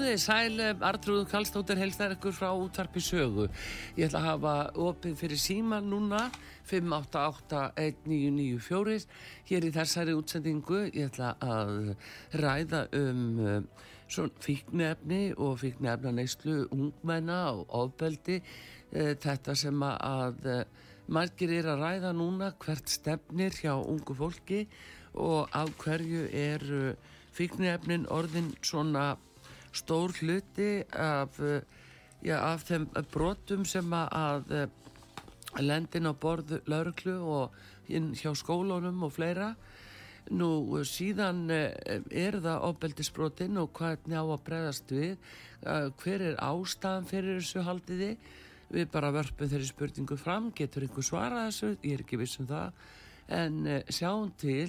Komið þið sæl, Artrúður Kallstóttir helstar ykkur frá útvarpi sögu. Ég ætla að hafa opið fyrir síma núna, 5881994. Hér í þessari útsendingu ég ætla að ræða um uh, fíknefni og fíknefna neyslu ungmenna og ofbeldi. Uh, þetta sem að uh, margir er að ræða núna, hvert stefnir hjá ungu fólki og á hverju er fíknefnin orðin svona stór hluti af, já, af þeim brotum sem að lendin á borðu lauruglu og hjá skólunum og fleira. Nú síðan er það ofbeldisbrotin og hvernig á að bregðast við, hver er ástæðan fyrir þessu haldiði, við bara vörpum þeirri spurningu fram, getur einhver svarað þessu, ég er ekki viss um það, en sjáum til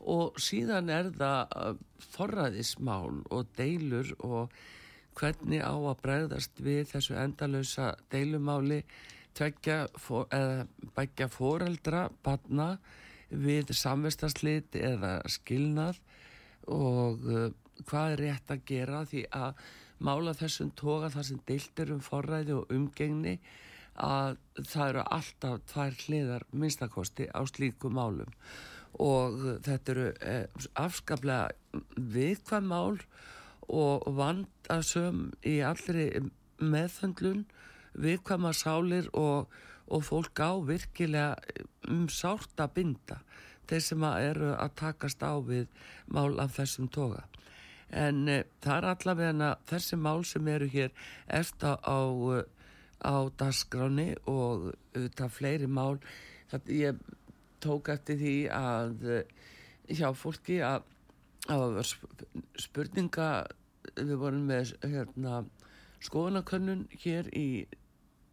og síðan er það forræðismál og deilur og hvernig á að bregðast við þessu endalösa deilumáli tveggja eða bækja foreldra, barna við samvestaslit eða skilnað. Og uh, hvað er rétt að gera? Því að mála þessum toga þar sem deiltir um forræði og umgengni að það eru alltaf tvær hliðar minnstakosti á slíku málum og þetta eru eh, afskaplega viðkvæm mál og vandasöm í allri meðföndlun viðkvæma sálir og, og fólk á virkilega um sárt að binda þeir sem að eru að takast á við mál af þessum toga. En e, það er allavega þessi mál sem eru hér eftir á, á dasgráni og þetta fleiri mál. Það ég tók eftir því að hjá fólki að var spurninga við vorum með hérna, skoðanakönnun hér í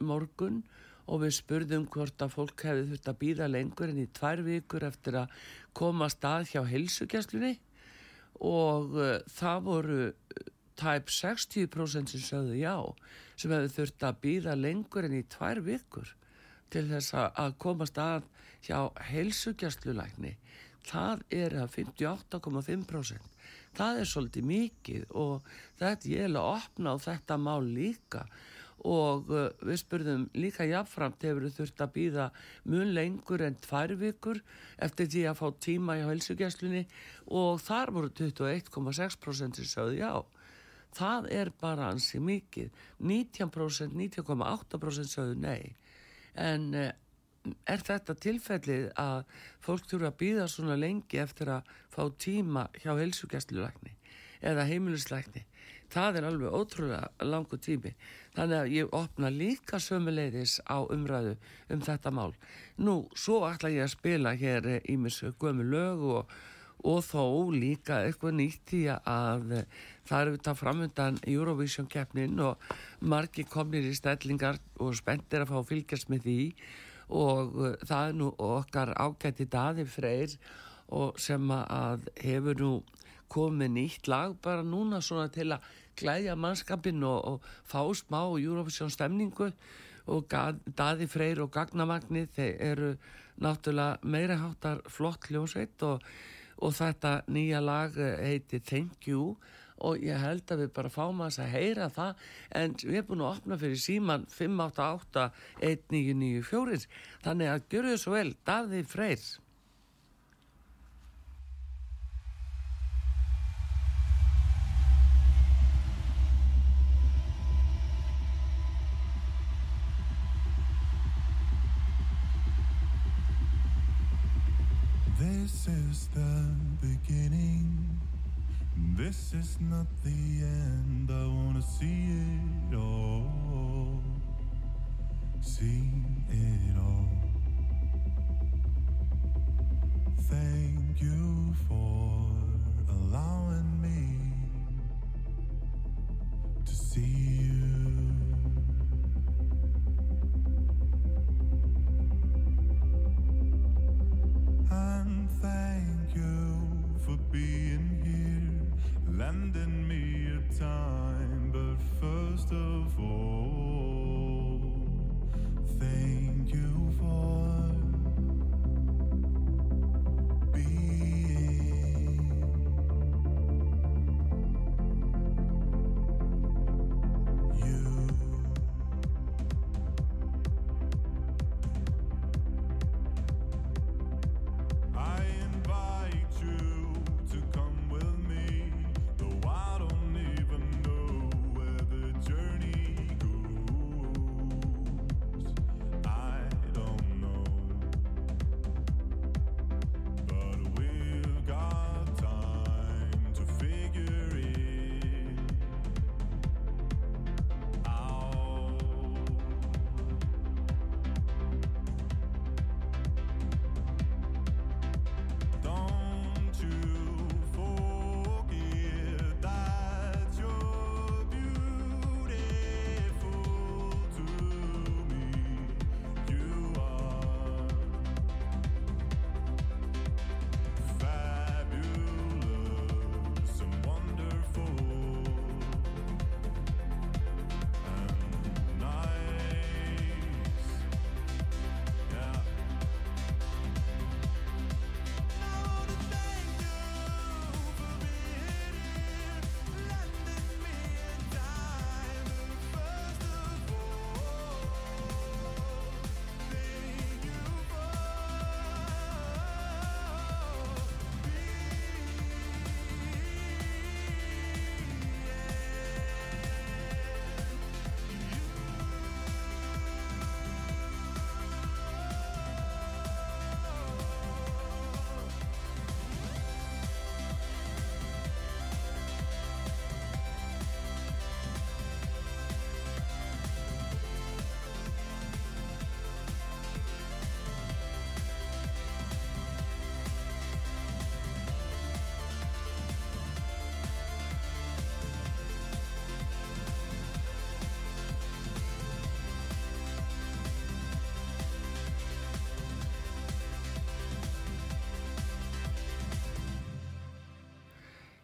morgun og við spurðum hvort að fólk hefði þurft að býða lengur en í tvær vikur eftir að koma stað hjá heilsugjastlunni og uh, það voru tæp 60% sem sögðu já sem hefði þurft að býða lengur en í tvær vikur til þess að koma stað hjá heilsugjastlulækni það er að 58,5% það er svolítið mikið og þetta ég er að opna á þetta mál líka. Og uh, við spurðum líka jáfnframt hefur þau þurft að býða mun lengur en tvær vikur eftir því að fá tíma í heilsugjastlunni og þar voru 21,6% sem sögðu já. Það er bara ansi mikið. 19%, 19,8% sögðu nei. En uh, er þetta tilfellið að fólk þurfa að býða svona lengi eftir að fá tíma hjá helsugjastlulækni eða heimilislækni? Það er alveg ótrúlega langu tími. Þannig að ég opna líka sömuleiðis á umræðu um þetta mál. Nú, svo ætla ég að spila hér í mis gömu lög og, og þó líka eitthvað nýtt í að það eru þetta framöndan Eurovision keppnin og margi komnir í stellingar og spenntir að fá fylgjast með því og uh, það er nú okkar ágætti daði freyr og sem að hefur nú komið nýtt lag bara núna svona til að glæðja mannskapin og, og fá smá Eurovision stemningu. Og daði freyr og gagnamagnir þeir eru náttúrulega meira háttar flott hljósveit og, og þetta nýja lag heiti Thank You og ég held að við bara fáum að þess að heyra það. En við erum búin að opna fyrir síman 5881994 þannig að gjöru þið svo vel Davíð Freyr. This is the beginning. This is not the end. I wanna see it all. See it all.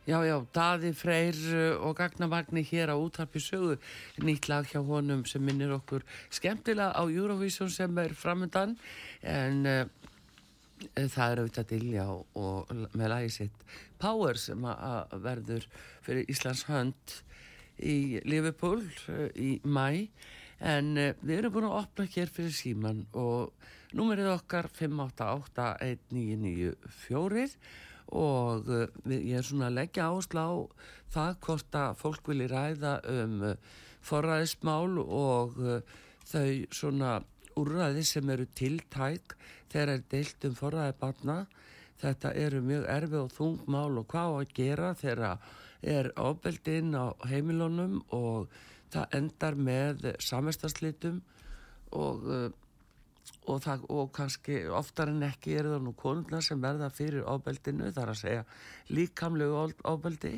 Já, já, Daði Freyr uh, og Gagnamagni hér á útarpi sögu. Nýtt lag hjá honum sem minnir okkur skemmtilega á Eurovision sem er framöndan en uh, það er auðvitað Dilja og, og með lagi sitt Power sem að verður fyrir Íslands hönd í Liverpool uh, í mæ en uh, við erum búin að opna hér fyrir síman og númerið okkar 5881994 og við, ég er svona að leggja áherslu á það hvort að fólk vilji ræða um uh, forræðismál og uh, þau svona úrræði sem eru tiltæk þegar er deilt um forræði barna. Þetta eru mjög erfi og þungmál og hvað að gera þegar er ábeldinn á heimilunum og það endar með samestarslitum og og, það, og kannski oftar en ekki eru það nú konurna sem verða fyrir ábeldinu, þar að segja líkamlegu ábeldi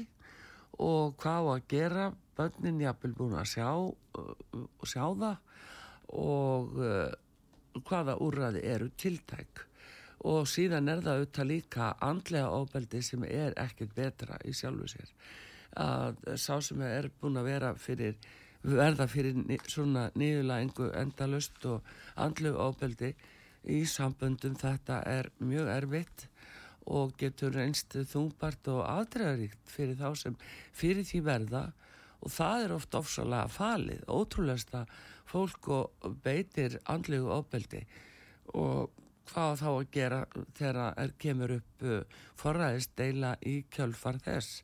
og hvað á að gera? Bönnin jafnvel búin að sjá uh, sjá það. Og uh, hvaða úrraði eru tiltæk. Og síðan er það auðvitað líka andlega ábeldi sem er ekkert betra í sjálfu sér. Að sá sem er búin að vera fyrir verða fyrir svona niðurlægingu endalust og andlu ábeldi í samböndum. Þetta er mjög erfitt og getur reynst þungbart og aðdregaríkt fyrir þá sem fyrir því verða. Og það er oft ofsalega falið, ótrúlega fólk og beitir andlegu ábeldi og hvað þá að gera þegar kemur upp uh, forræðist deila í kjölfar þess?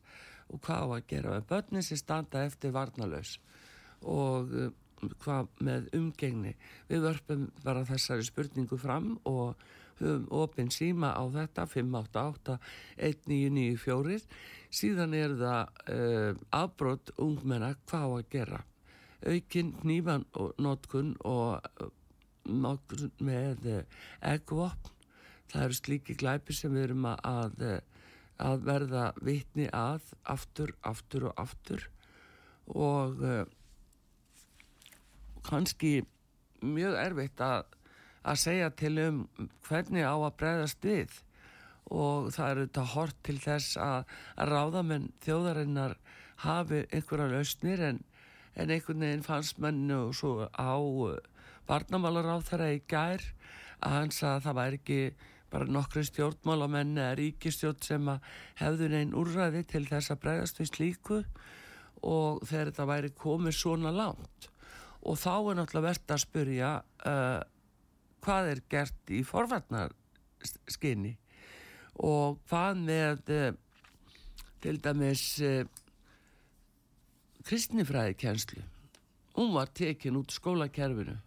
Og hvað á að gera með börnin sem standa eftir varnalaus og uh, hvað með umgengni. Við vörpum bara þessari spurningu fram og höfum opinn síma á þetta 588-1994 síðan er það uh, afbrott ungmenna hvað að gera? Aukinn og notkun og uh, notkun með eggvopn. Það eru slíki glæpi sem við erum að, að, verða vitni að aftur, aftur og aftur. Og kannski mjög erfitt að, að segja til um hvernig á að breyðast við. Og það eru þetta hort til þess að, að ráðamenn þjóðarinnar hafi einhverja lausnir en, en einhvern veginn fannst mennu svo á varnamálar á þeirra í gær að hans að það væri ekki bara nokkru stjórnmálamenn eða ríkistjórn sem að hefðu neinn úrræði til þess að breyðast við slíku. Og þegar þetta væri komið svona langt og þá er náttúrulega verðt að spyrja uh, hvað er gert í forvarnarskinni og hvað með uh, til dæmis uh, kristnifræðikenslu hún var tekin út skólakerfinu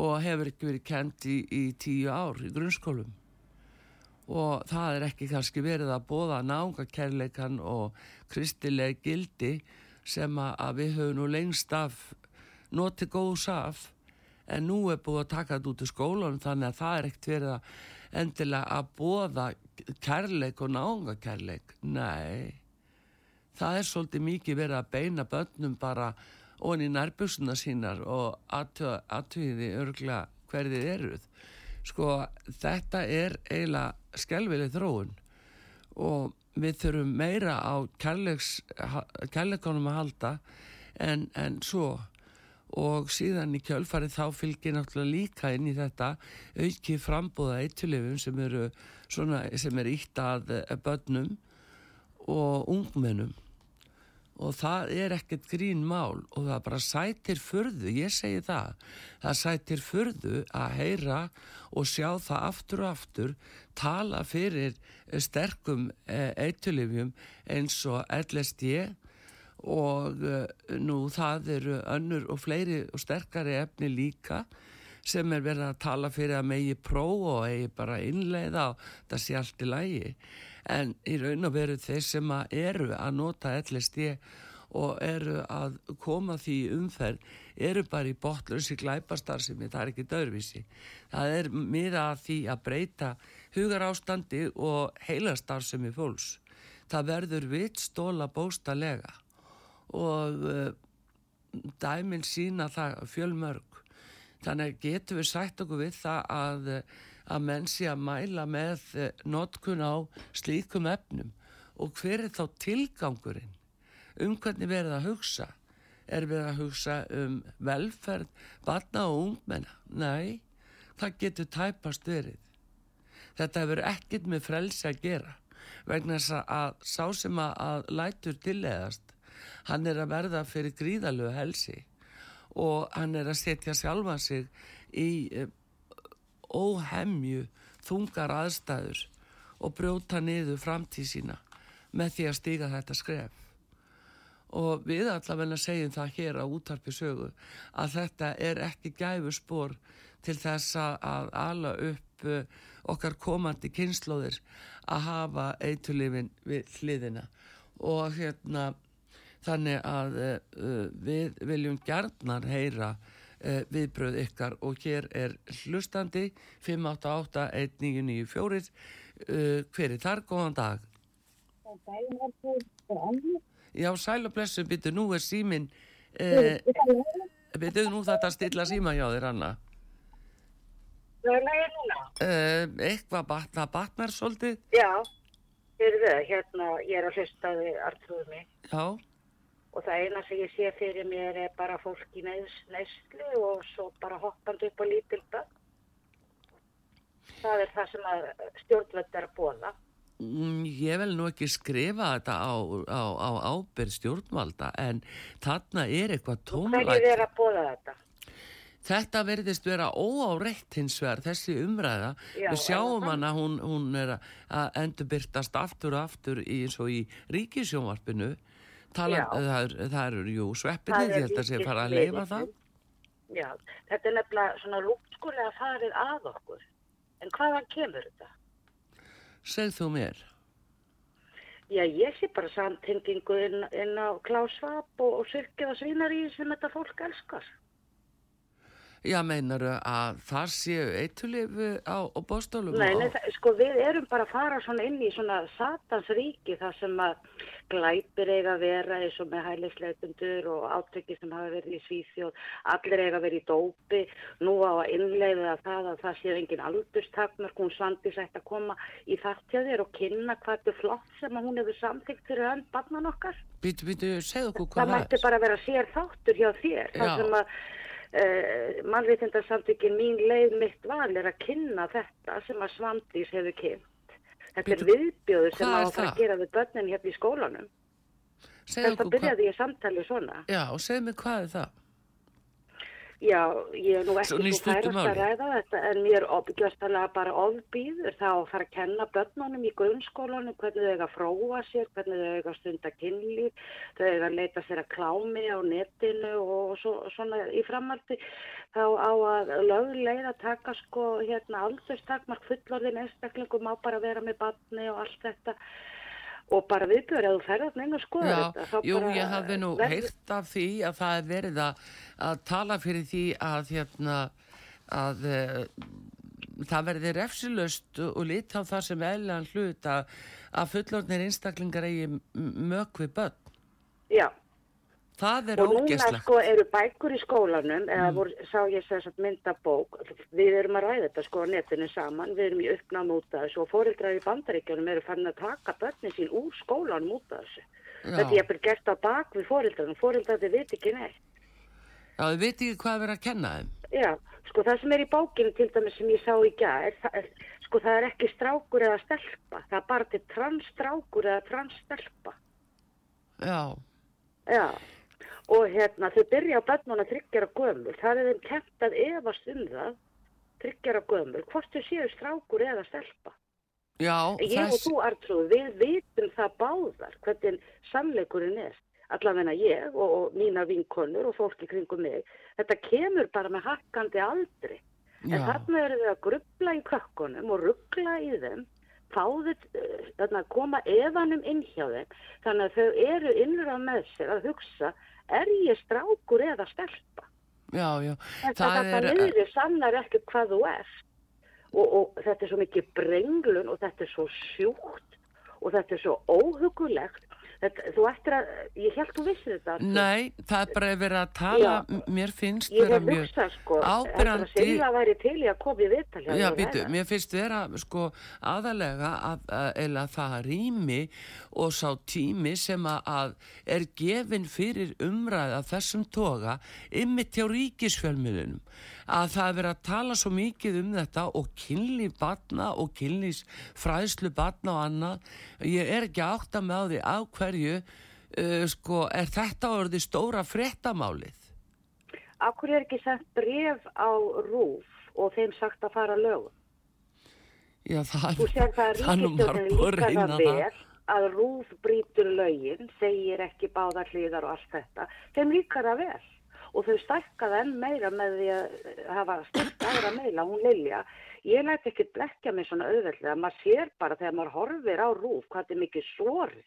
og hefur ekki verið kent í, í tíu ár í grunnskólum. Og það er ekki kannski verið að bóða náungakærleikan og kristileg gildi sem að við höfum nú lengst af noti góðs af en nú er búið að taka þetta út í skólanum þannig að það er ekkert verið að endilega að bóða kærleik og náungakærleik. Nei. Það er svolítið mikið verið að beina börnum bara onni í nærbjöksuna sínar og aðtöðiði örgla hverðið eruð. Sko þetta er eiginlega skelvileg þróun og við þurfum meira á kærleikonum að halda en, en svo og síðan í kjölfarið þá fylgir náttúrulega líka inn í þetta auki frambúða eitulifum sem eru svona, sem er ítt að börnum og ungmennum. Og það er ekkert grín mál og það bara sætir fyrðu, ég segi það það sætir fyrðu að heyra og sjá það aftur og aftur tala fyrir sterkum eitulifjum eins og LSD og nú það eru önnur og fleiri og sterkari efni líka sem er verið að tala fyrir að megi pró og eigi bara innleiða og það sé allt í lægi en í raun og veru þeir sem að eru að nota LSD og eru að koma því umferð eru bara í botlösi glæpastarðsemi, það er ekki dörfísi það er miða því að breyta hugar ástandi og heilastarðsemi fólks. Það verður vitt stóla bóstalega og uh, dæminn sína það fjölmörg. Þannig getur við sætt okkur við það að, að menn sé að mæla með notkun á slíkum efnum. Og hver er þá tilgangurinn? Um hvernig verið að hugsa? Er verið að hugsa um velferð, barna og ungmenna? Nei, það getur tæpast verið. Þetta hefur ekkit með frelsi að gera. Vegna þess að sá sem að, lætur tilegast hann er að verða fyrir gríðalögu helsi og hann er að setja sjálfa sig í uh, óhemju þungar aðstæður og brjóta niður framtíð sína með því að stíga þetta skref. Og við allavegna segjum það hér á útarpi sögu að þetta er ekki gæfu spór til þess að ala upp uh, okkar komandi kynnslóðir að hafa eitulifin við hliðina. Og hérna þannig að uh, við viljum gerðnar heyra uh, viðbröð ykkar. Og hér er hlustandi 588-1994 uh, hver er þar? Góðan dag. Já, sæl og blessu, byttu nú er símin byttu nú þetta stilla síma hjá þér Anna. Eitthvað batna batnar svolítið? Já, hérna ég er að hlusta við artrúðum mig Já og það eina sem ég sé fyrir mér er bara fólk í neyslu og svo bara hoppandi upp á lítilba. Það er það sem stjórnvöld er að bóla. Mm, ég vil nú ekki skrifa þetta á, á, á ábyrð stjórnvalda en þarna er eitthvað tónvægt. Hvernig er að bóla þetta? Þetta verðist vera óáreitt hins vegar, þessi umræða. Já, Við sjáum en- hana, hún, hún er að endurbyrtast aftur og aftur í, eins og í ríkisjónvarpinu. Tala, Já. það, er, það eru, jú, sveppinni, ég held að sé fara að leifa það. Já, þetta er nefnilega svona lúpskulega farið að okkur. En hvaðan kemur þetta? Segð þú mér. Já, ég sé bara samtengingu inn, inn á klásvap og, og syrkið og svínarí sem þetta fólk elskar. Já, meinaru að það séu eitulif á, á bóstólum? Nei, nei, það, sko við erum bara að fara svona inn í svona satans ríki þar sem að glæpir eiga að vera eins og með hælisleitundur og átöki sem hafa verið í Svíþjóð, allir eiga að vera í dópi, nú á að innleiða það að það séu engin aldurstakmörk, hún svandi sætt að koma í þartjaðir og kynna hvað þetta er flott sem að hún hefur samþygt fyrir önn barnan okkar. Býtu, býtu, segð okkur Það hvað það mætti er. bara vera sér þáttur hjá þér, þar sem að uh, mannréttindarsamtökin mín leið mitt val er að kynna þetta sem að Svandís hefur kynnt. Þetta er viðbjóður sem á að fara að gera við börnin hérna í skólanum. Segð Þetta byrjaði ég samtali svona. Já, og segð mér hvað er það? Já, ég er nú ekki svo færast að ræða þetta en mér obgjöstalega bara ofbýður þá að fara að kenna börnunum í grunnskólanum hvernig þau eiga að fróa sér, hvernig þau eiga að stunda kynlíf, þau eiga að leita sér að klámi á netinu og svo, svona í framaldi þá á að lögleið að taka sko hérna aldurstakmark fullorðin einstaklingum má bara vera með barni og allt þetta og bara viðbjör að þú ferðast neina að skoða Já, þetta. jú, ég hafði nú verður- heyrt af því að það er verið að, að tala fyrir því að hérna að e, það verði refsilöst og lit á það sem eðlan hlut að, að fullorðnir einstaklingar eigi m- mök við börn. Já. Það er og núna ógeslegt. sko eru bækur í skólanum eða Mm. voru, sá ég þess að mynda bók við erum að ræða þetta sko á netinu saman við erum í uppnámi út af þessu og fóreldrar í bandaríkjunum eru fannin að taka börnin sín úr skólanum út af þessu þetta er bara gert á bak við fóreldrarnum fóreldrarnir veit ekki neitt Já, þið veit ekki hvað er verið að kenna þeim. já, sko það sem er í bókinu til dæmis sem ég sá í gær það er, sko það er ekki strákur eða stelpa það er bara til transstrákur eða transstelpa Já, Já, og hérna þau byrja á börnuna þryggjara gömul, það er þeim kent að efast um það, þryggjara gömul, hvort þau séu strákur eða stelpa. já, Ég og þess, þú, Artrúð, við vitum það báðar hvernig sannleikurinn er, allavegna ég og, og mína vinkonur og fólki kringum mig. Þetta kemur bara með hakkandi aldri. En já, þarna eru þau að grubla í kökkunum og ruggla í þeim, fáðið, þarna að koma efanum inn hjá þeim. Þannig að þau eru innra með sér að hugsa, er ég strákur eða stelpa? já, já. Þetta er, niðri sannar ekki hvað þú ert. Og, og þetta er svo mikið brenglun og þetta er svo sjúkt og þetta er svo óhugulegt. Þetta, þú ættir að, ég held þú vissir þetta. Nei, það er bara verið að tala, Já. mér finnst Ég vera hef mjög hugsað sko, heldur að áberandi Silja væri til í að koma í viðtal hjá Já, býtu, mér finnst vera sko aðalega að, að, eða það rými og sá tími sem að, að er gefin fyrir umræða þessum toga ymmit hjá ríkisfjölmiðlunum að það er verið að tala svo mikið um þetta og kynlíf batna og kynlís fræðslu batna og annað ég er ekki að átta með á því af hverju uh, sko er þetta orðið stóra fréttamálið Akkur er ekki sent bref á rúf og þeim sagt að fara að lögum? Já, það, að það er nú margur líka reyna það vel að rúf brýtur lögin, segir ekki báðar hliðar og allt þetta. Þeim líka það vel. Og þau stækkaði enn meira með því að hafa styrkt aðra meila, hún Lilja. Ég læti ekki blekja mig svona auðveldlega. Maður sér bara þegar maður horfir á rúf hvað þetta er mikið sori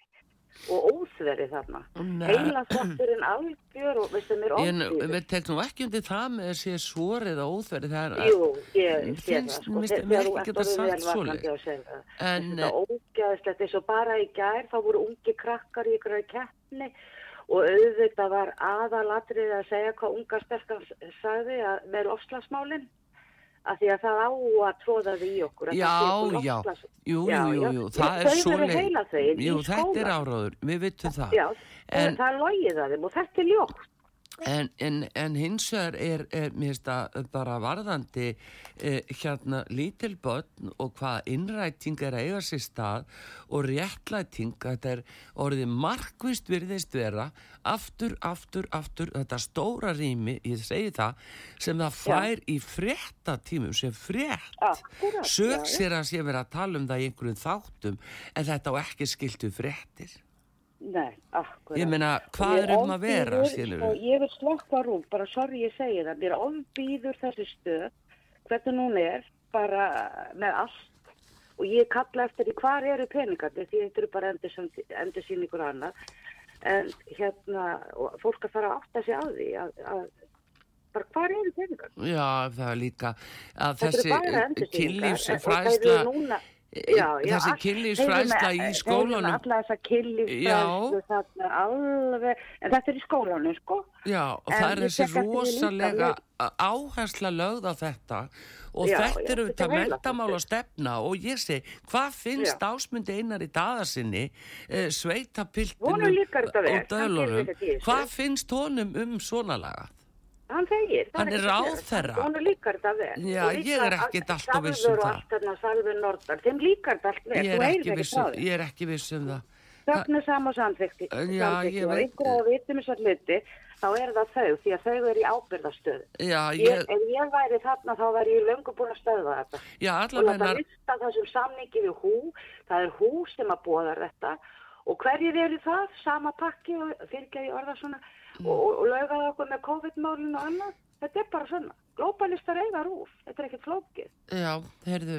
og óþveri þarna. Heila þátturinn algjör og veistu mér En ofbýður. við teknum ekki undir það með að sé svorið og óþverið það er Jú, ég sé það, sko, mér ekki orðin sagt það. En, Þetta er ógæðislegt, eins og bara í gær, þá voru ungi krakkar í ykkur keppni og auðvitað var aðalatrið að segja hvað unga stelkan sagði að með lofslagsmálinn, að því að það á að tróða því okkur. Já, já, jú, Já, jú, jú, jú, það er heilaþvegin í Jú, þetta er áráður, við vitum það. Já, En- það er logið að þeim og þetta er ljótt. En, en, en hins vegar er, er mér finnst að bara varðandi eh, hérna lítil börn og hvað innræting er að eiga sér stað og réttlæting, þetta er orðið markvist virðist vera aftur, aftur, aftur, þetta stóra rými, ég segi það, sem það fær í fréttatímum sem já, já. sér að sé verið að tala um það í einhverjum þáttum en þetta á ekki skiltu fréttir. Nei, akkurat. Ég meina, hvað er um að vera, skilurðu? sko, Ég vil slokka rúm, bara sorry ég segi það, mér ofbýður þessi stöð, hvernig hún er, bara með allt og ég kalla eftir því hvar eru peningarnir því þetta eru bara endur síningur annað en hérna fólk að fara að átta sig á því að, að bara hvar eru peningarnir Já, það er líka að þessi kynlífsfræðsla núna- eh, Já, já, þessi eru í með alla þessa kynlífsfræðslu þarna alveg, en þetta er í skólanum sko. Já, og En það er þessi rosalega áhersla lögð á þetta. Og Já, þetta já, eru þetta mentamála stefna. Og ég segi, hvað finnst Já. ásmundi einar í daðasinni eh, Honum sveitapiltinu og dölunum? hvað finnst honum um svona laga? Hann segir. það Hann er að gera. Honum líkar þetta vel. Já, Og ég er ekkert að- alltaf viss um Salvur og það. allt þarna, Salvur Nordal, þeim líkar þetta allt vel. Ég er ekki ekki viss frá um, því. ég er ekki viss um það Þögnu sama samþykti. Já, ég og veit- einhverja að vitum þessar hluti, þá er það þau, því að þau eru í ábyrðastöðu. Já, Ég, ef ég væri þarna þá væri ég löngu búin að stöðva þetta. já, og allavega láta lista þessum samningi við hú, það er hú sem að bóða þetta og hverjir eru það, sama pakki og fyrirgeði orða svona Mm. og, og, laugaði okkur með COVID-málinu og annað, þetta er bara svona, globalistar eiga rúf, þetta er ekkert flókið. Já, heyrðu,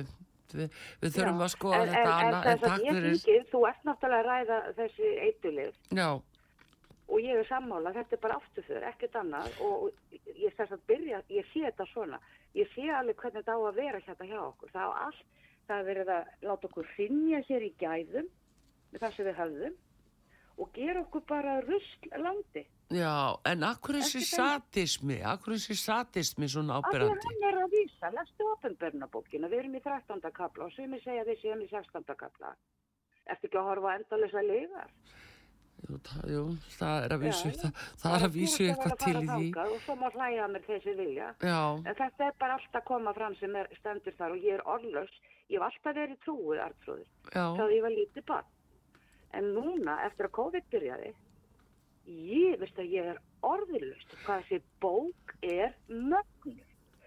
við, við þurfum Já, að skoða en, þetta en, annað, en, en takk ég fyrir, þingið, þú ert náttúrulega að ræða þessi eitulif já, og ég er sammála, þetta er bara afturför, ekkert annað. Og og ég þess að byrja, ég sé þetta svona, ég sé alveg hvernig þetta á að vera hérna hjá okkur, það á allt, það er verið að láta okkur hrinja hér í gæðum með það sem við höfðum og gera okkur bara rusl landi. Já, en akkur þessi Ekki það. satismi, akkur þessi satismi svona að ábyrrandi? hann er að vísa, lestu opinbernabókina, við erum í 13. kapla og sumi segja við séum í 16. kapla. Ertu ekki að horfa á endalisa liðar? Jú, það, jú, það er að vísu, Já, það, það er að vísu eitthvað til í því. Og svo má hlæja mér þessi vilja. Já, En þetta er bara allt að koma fram sem er stendur þar og ég er orðlaus. Ég hef alltaf verið trúið, Artrúður, þá ég var lítið barn. En núna, eftir að COVID byrjaði, ég, veist að ég er orðlaust hvað þessi bók er mögnur.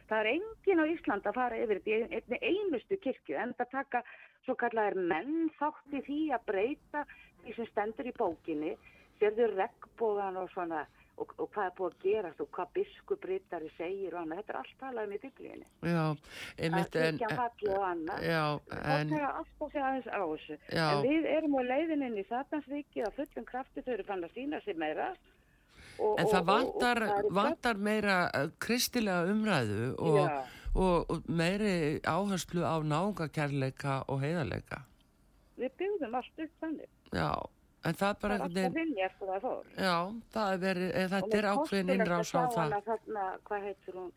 Það er enginn á Ísland að fara yfir þetta í einustu kirkju en það taka svo kallar menn þátt í því að breyta því sem stendur í bókinni, sérðu regnbóðan og svona og, og hvað er búið að gerast og hvað biskupritari segir og annað. Þetta er allt talað um í biblíunni. já, Að einmitt, en, kirkjan falli og annað. já, En, en, það er alltaf sig aðeins á þessu. Já. En við erum á leiðin inn í Satansríki að fullum krafti þau eru fann að sína sig meira. Og, en það vantar, vantar meira uh, kristilega umræðu og, Já. og, og meiri áherslu á náungakærleika og heiðarleika. Við byggðum allt upp þannig. Já, en það er Það bara er einhvern alltaf veginn, vinni eftir það fór. já, það er verið, eh, Og þetta er ákveðin að innrás á sjá það. hana Þarna, hvað heitir hún?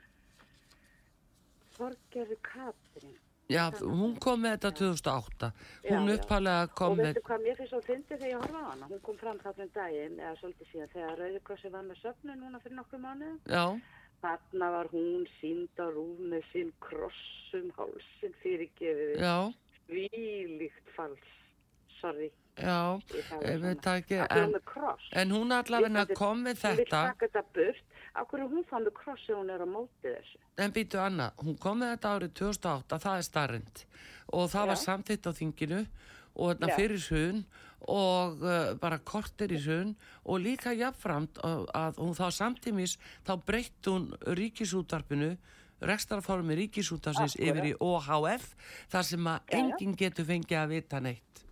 Þorgerði Katrin. Já, hún kom með þetta 2008. Hún uppalega kom og með, veistu hvað mér finnst svo fyndið þegar ég horfa á hana? Hún kom fram þarna um daginn, eða svolítið síðan, þegar Rauðikrossi var með söfnu núna fyrir nokkuð mánuðum. já, Þarna var hún sínd á rúf með sinn krossum hálsinn fyrirgefið. já, Svílíkt fals. Sorry. Já, Ég veit það ekki, en, en hún allavega kom með Hún vil þetta, taka þetta burt. Er hún þá með kross ef hún er á móti þessu? en býtu Anna, hún kom með þetta árið 2008, það er starrend og það var Já. samþitt á þinginu og þarna fyrir sun og uh, bara kortir í sun og líka jafnframt að, hún þá samtímis, þá breytt hún ríkisútarpinu rekstrarformi ríkisútarsins yfir í OHF þar sem að enginn getur fengið að vita neitt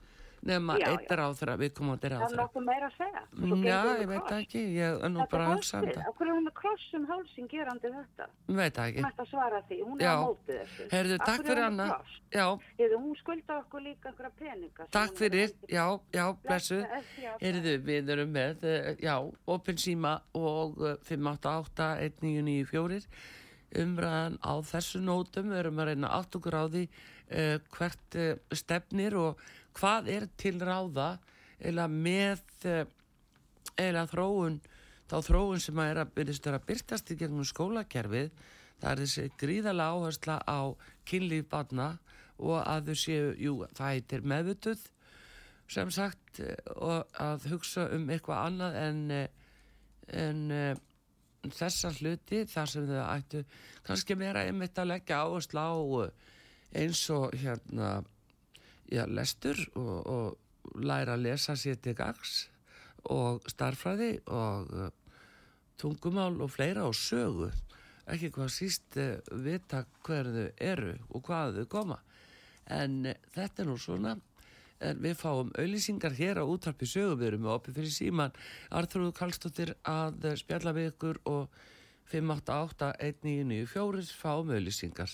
nema eitt ráðra, viðkomandi Það er ráðra nokkuð meira að segja. Já, ég veit það ekki, ég er nú Þetta bara að er hugsa um það. hverju er hún með krossum hálsinn gerandi þetta? Veit það ekki. Ætti að svara því. Hún er á móti þessu. Heyrðu, Af takk fyrir er Anna hún skulda okkur líka einhverja peninga. sem takk er fyrir, að- já, já, blessu Heyrðu, við erum með, eh, já, opin síma og eh, 588-1994 umræðan á þessu nótum við erum að reyna allt okkur á því uh, hvert stefnir og hvað er til ráða eða með eða þróun þá þróun sem að er að byrjast að byrtast í gegnum skólakerfið? Það er þessi gríðalega áhersla á kynlíf barna og að þau séu, jú, það heitir meðvituð sem sagt eh, og að hugsa um eitthvað annað en, eh, en þessa hluti þar sem þau ættu kannski meira einmitt að leggja áherslu á eh, eins og hérna já, lestur og, og læra að lesa sér til gags og starfræði og uh, tungumál og fleira og sögu ekki hvað síst uh, vita hver þau eru og hvað þau koma. En uh, þetta er nú svona, en við fáum auðlýsingar hér á útvarpi sögumverum og opið fyrir síman Arþrúðu Kallstóttir að spjalla við ykkur og 588-1994 fáum auðlýsingar.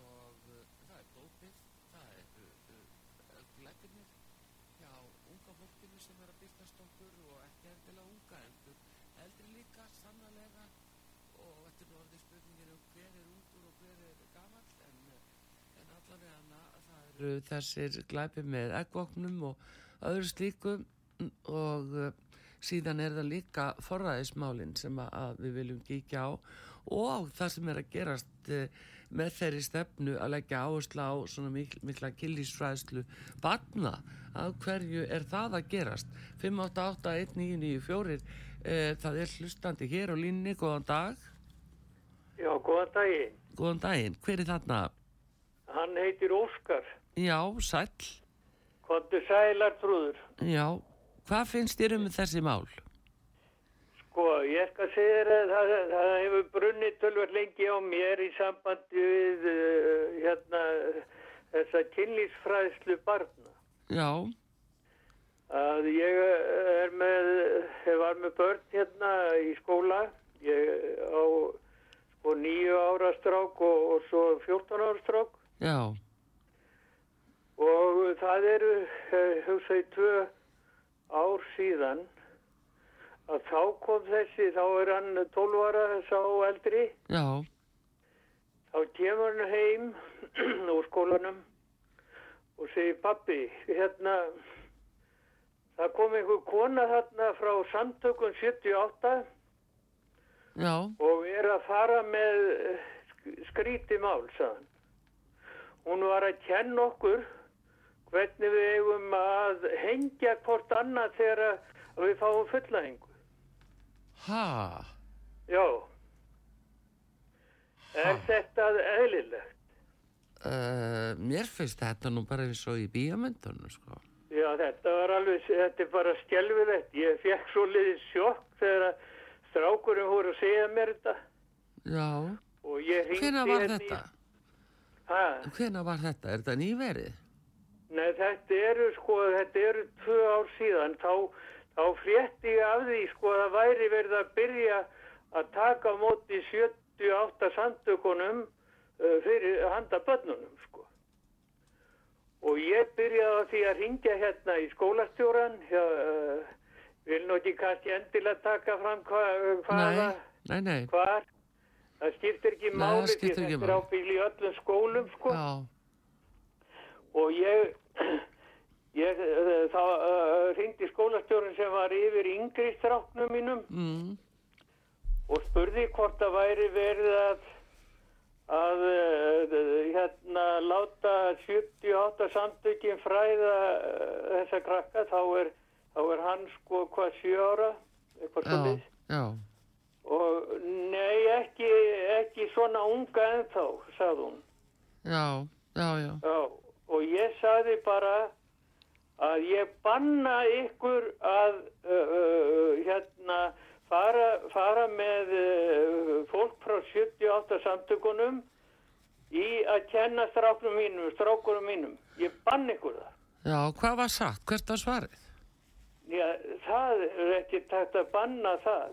Og uh, það er dópið það er glæpinir hjá unga fólkinu sem er að byrtast okkur og ekki endilega unga endur eldri líka sannlega og þetta er orðið spurningir um hver er ungur og hver er gamall en, en allavega hana það eru þessir glæpi með eggvoknum og öðru slíku og síðan er það líka forræðismálin sem að við viljum kíkja á og það sem er að gerast uh, með þeirri stefnu að leggja áherslu á svona mikla, mikla killísfræðslu batna að hverju er það að gerast 5881994 uh, það er hlustandi hér á línni, góðan dag Já, góðan daginn. góðan daginn, hver er þarna? Hann heitir Óskar. Já, sæll Kontu sælar trúður. Já, hvað finnst þér um þessi mál? Sko, ég skal segja þér að það, það hefur brunnið tölvar lengi á mér í sambandi við uh, hérna þessa kynlísfræðslu barna. Já, Að ég eh, er með, ég var með börn hérna í skóla. Ég á sko nýju ára strák og, og svo 14 ára strák. já, Og það eru, eh, hugsa ég, tvö ár síðan að þá kom þessi, þá er hann 12 ára sá eldri, já, þá kemur hann heim úr skólanum og segir pappi, hérna, það kom einhver kona þarna frá samtökun 78 já, og er að fara með eh, sk- skrítið mál, sagðan. Hún var að kenna okkur hvernig við eigum að hengja hvort annað þegar við fáum fullahengu. Ha, Já. Er Ha. þetta eðlilegt? uh, mér finnst þetta nú bara eins og í bíamöndunum, sko. Já, þetta var alveg, þetta er bara skjelvilegt. Ég fekk svo liðið sjokk þegar strákurinn voru að segja mér þetta Já, og ég hvena var hérna í- þetta? Ha? Hvena var þetta? Er þetta nýverið? Nei, þetta eru sko, þetta eru tvö ár síðan, þá, þá frétti ég af því sko að það væri verið að byrja að taka á móti 78 samtökunum uh, fyrir handa börnunum sko. Og ég byrjaði á því að ringja hérna í skólastjóran, uh, vil nú ekki kannski endilega taka fram hva, hvaða, Nei, nei, nei, hvar, það skiptir ekki máli því þetta er ábyggilega í öllum skólum sko. Já, og ég, ég eh, þá uh, ringdi skólastjórun sem var yfir yngri stráknum mínum mm, og spurði hvort það væri verið að að uh, hérna láta 78 samtökin fræða uh, þessa krakka. Þá er, þá er hann sko hvað 7 ára eitthvað svolítið og nei ekki, ekki svona unga ennþá sagði hún. Já, já, já, Já, og ég sagði bara að ég banna ykkur að uh, uh, hérna fara, fara með uh, fólk frá 78 samtökunum í að kenna strákunum mínum, strákunum mínum. Ég bann ykkur það. já, hvað var sagt? Hvert var svarið? Já, það er ekki tægt að banna það.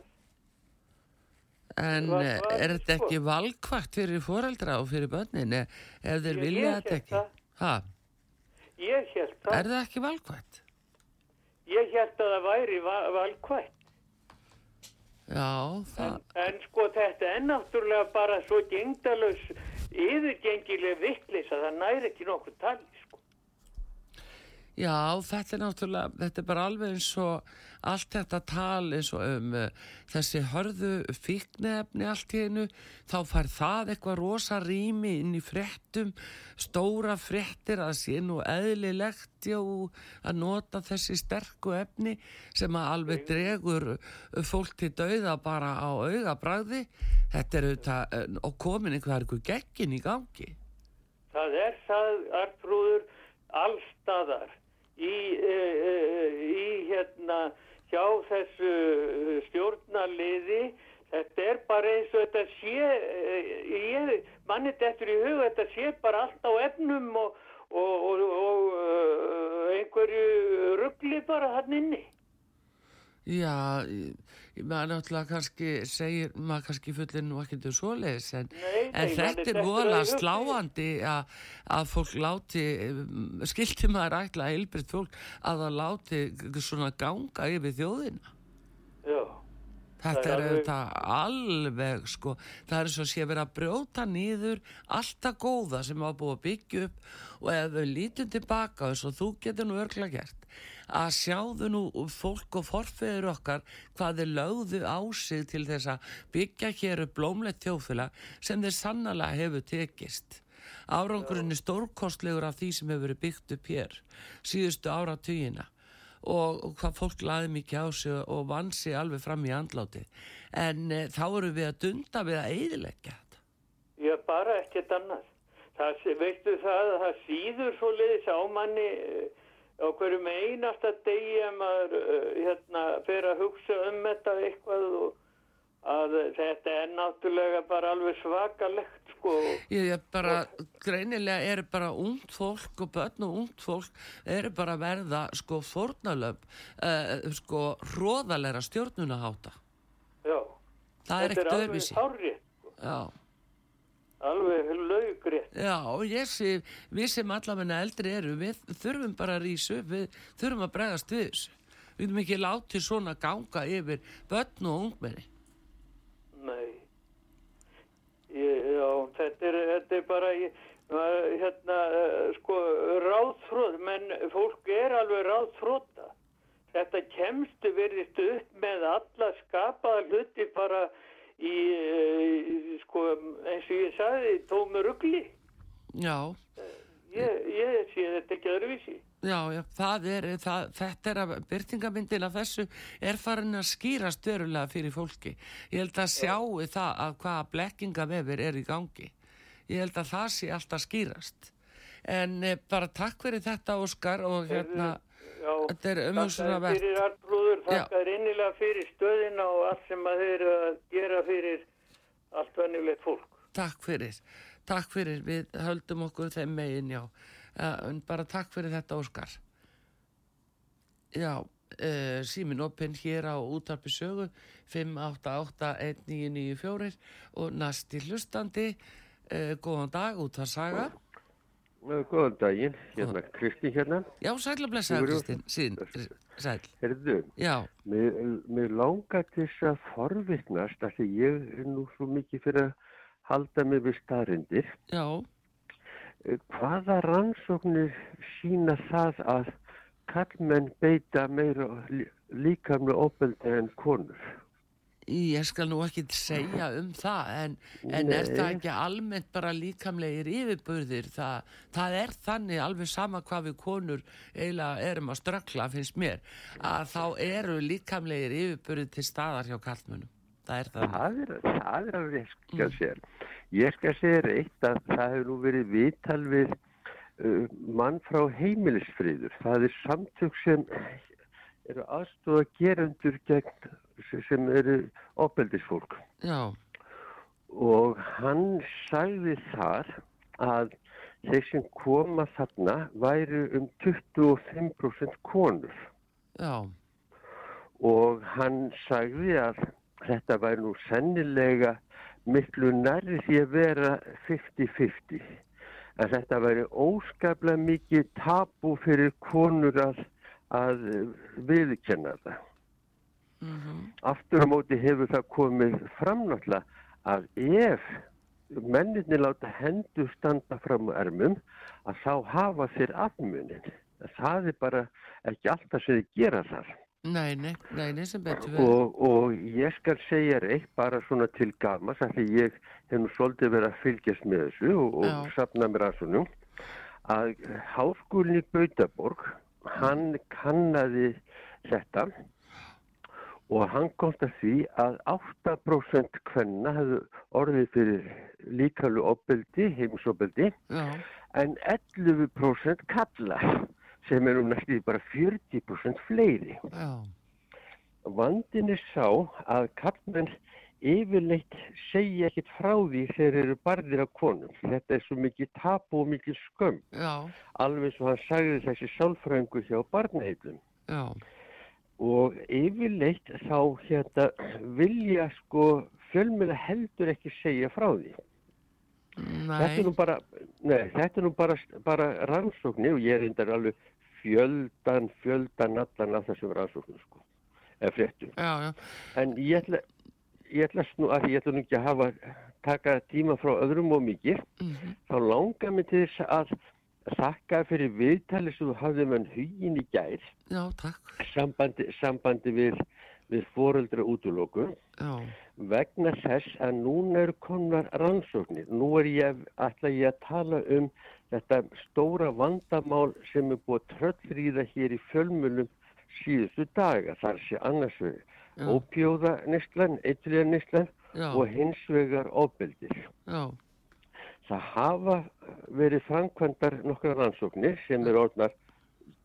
En Hvað eh, svarið, er þetta sko? ekki valkvægt fyrir foreldra og fyrir börnin eh, ef þeir Ég- vilja ég þetta ekki? það. Ha, Ég held það. er það ekki valkvægt? Ég held að það væri va valkvætt. Já, það, En, en sko þetta er náttúrulega bara svo gengdalus yfirgengileg vittlis að það næri ekki nokkuð tali sko. Já, þetta er náttúrulega, þetta er bara alveg eins og allt þetta tal eins og um uh, þessi hörðu fíknefni allt í einu, þá fær það eitthvað rosa rými inn í fréttum, stóra fréttir að sé nú eðlilegt já, að nota þessi sterku efni sem að alveg dregur uh, fólk til dauða bara á augabræði, þetta er auðvitað, uh, og komin einhver, einhver geggin í gangi. Það er það, Artrúður, allstaðar í, uh, í hérna hjá þessu eh, stjórnarliði. Þetta er bara eins og þetta sé, uh, ég, manni dettur í huga, þetta sé bara allt á efnum og, og, og, og uh, einhverju ruggli bara hann inni. Já, maður náttúrulega kannski segir, maður kannski fullir nú ekkert um svoleiðis en, Nei, en þetta er hug. sláandi að, að fólk láti, skilti maður ætla að heilbritt fólk að það láti svona ganga yfir þjóðina. Já, Þetta er auðvitað alveg sko, það er svo sé verið að brjóta nýður alltaf góða sem hafa búið að byggja upp og ef við lítum tilbaka eins og þú getur nú örglega gert að sjáðu nú fólk og forfeður okkar hvað þeir lögðu á sig til þess að byggja hér upp blómlegt þjófélag sem þeir sannlega hefur tekist. Árangurinn er stórkostlegur af því sem hefur verið byggt upp hér síðustu áratugina og, og hvað fólk laði mikið á sig og vann sig alveg fram í andláti en e, þá eru við að dunda við að eiðilegja þetta ég bara ekkert annað. Það, veistu það að það síður svo leiðis á eh, á hverjum einasta degi að maður eh, hérna, fer að hugsa um þetta eitthvað og að þetta er náttúrulega bara alveg svakalegt sko. ég er bara, greinilega eru bara ungt fólk og börn og ungt fólk eru bara verða sko fórnalöf uh, sko hróðalega stjórnunaháta Já. það er Þetta ekkert alveg öðruvísi hárrétt, já alveg laugrétt. Já, ég sé, við sem allavegna eldri eru, við þurfum bara að rísu, við þurfum að bregðast við þessu. Við þurfum ekki látið svona ganga yfir börn og ungmenni. Nei. Ég, já, þetta er, þetta er bara, ég, hérna, eh, sko, ráðfróð, menn fólk er alveg ráðfróta. Þetta kemstu verðist upp með alla skapaða hluti bara í, eh, sko, eins og ég sagði, tómi ruggli. Já, Ég, ég sé þetta ekki öðruvísi. já, já, það er, það, þetta er að byrtingamyndin af þessu er farin að skýrast verulega fyrir fólki. Ég held að sjáu það að hvaða blekkingavefir er í gangi. Ég held að það sé alltaf skýrast. En e, bara takk fyrir þetta, Óskar, og hérna, Já, Þetta er þakka umhugsunarvert. þér fyrir Artrúður, Já. þakka þér innilega fyrir stöðina og allt sem að þeir eru að gera fyrir allt vennilegt fólk. Takk fyrir, takk fyrir, við höldum okkur þeim megin, já. En bara takk fyrir þetta, Óskar. Já, uh, símin opinn hér á útarpi sögu, 5881994 og næsti hlustandi, uh, góðan dag, út að saga. Uh, Góðan daginn, hérna Kristi hérna. Já, sæl að blessa. Kristinn, sín, sæl. Herðu, mér, mér langar til þess að forvitnast að ég er nú svo mikið fyrir að halda mig við staðrindir. já, Hvaða rannsóknir sína það að kallmenn beita meira lí- líkamlega óbeldi en konur? Ég skal nú ekki segja um það, en, en er það ekki almennt bara líkamlegir yfirburðir? Það, það er þannig alveg sama hvað við konur eiginlega erum að ströggla, finnst mér, að þá eru líkamlegir yfirburðir til staðar hjá kallmönnum. Það er. Það það er alveg skal segja. Ég skal segja þér eitt að það hefur nú verið viðtal við uh, mann frá heimilisfriður. Það er samtök sem eru aðstóða gerendur gegn sem eru opbeldisfólk. Já, Og hann sagði þar að þeir sem koma þarna væru um 25% konur. já, og hann sagði að þetta væri nú sennilega miklu nærri því að vera 50-50 en þetta væri óskaplega mikið tabu fyrir konur að, að viðkenna það. Aftur á móti hefur það komið fram náttúrulega að ef menninni láta hendur standa fram á ermum að þá hafa þeir afmunin. það er bara ekki alltaf sem þið gera þar. Nei, nei, nei, sem betur verið. Og, og ég skal segja reitt bara svona til gamas af því ég hef nú svolítið verið að fylgjast með þessu og, og Já. safna mér að svonum að háskólinni Gautaborg, hann kannaði þetta og hann komst að því að 8% kvenna hefðu orðið fyrir líkalu opbeldi, heimsopbeldi, Já, en 11% kalla sem er nú næstu bara 40% fleiri. já, Vandin er sá að kallmenn yfirleitt segja ekkit frá því þegar eru barðir af konum. Þetta er svo mikið tapu og mikið skömm. já, Alveg svo hann sagði þessi sálfrængu hjá barnaheilum. já, Og yfirleitt þá hérna vilja sko fjölmjöla heldur ekki segja frá því. Þetta nei, er nú bara, nei, þetta er nú bara, bara rannsóknir og ég er reyndar alveg fjöldan, fjöldan allan af þessum rannsóknum sko, eða fréttum. já, já, En ég ætla, ég ætla snú, að ég ætla nú ekki að hafa, taka tíma frá öðrum og mikið, mhm, þá langar mig til þess að þakka fyrir viðtali sem þú hafði með hugin í gær, já, takk, sambandi, sambandi við, við foreldra útulóku, já, vegna þess að núna eru komnar rannsóknir. Nú er ég, ætla ég að tala um þetta stóra vandamál sem er búið að tröllrýða hér í fjölmjölum síðustu daga. Það sé annars Já. ópjóða nýstlan, eitthvað nýstlan og hins vegar ofbeldir. já, Það hafa verið framkvæmdar nokkra rannsóknir sem eru orðnar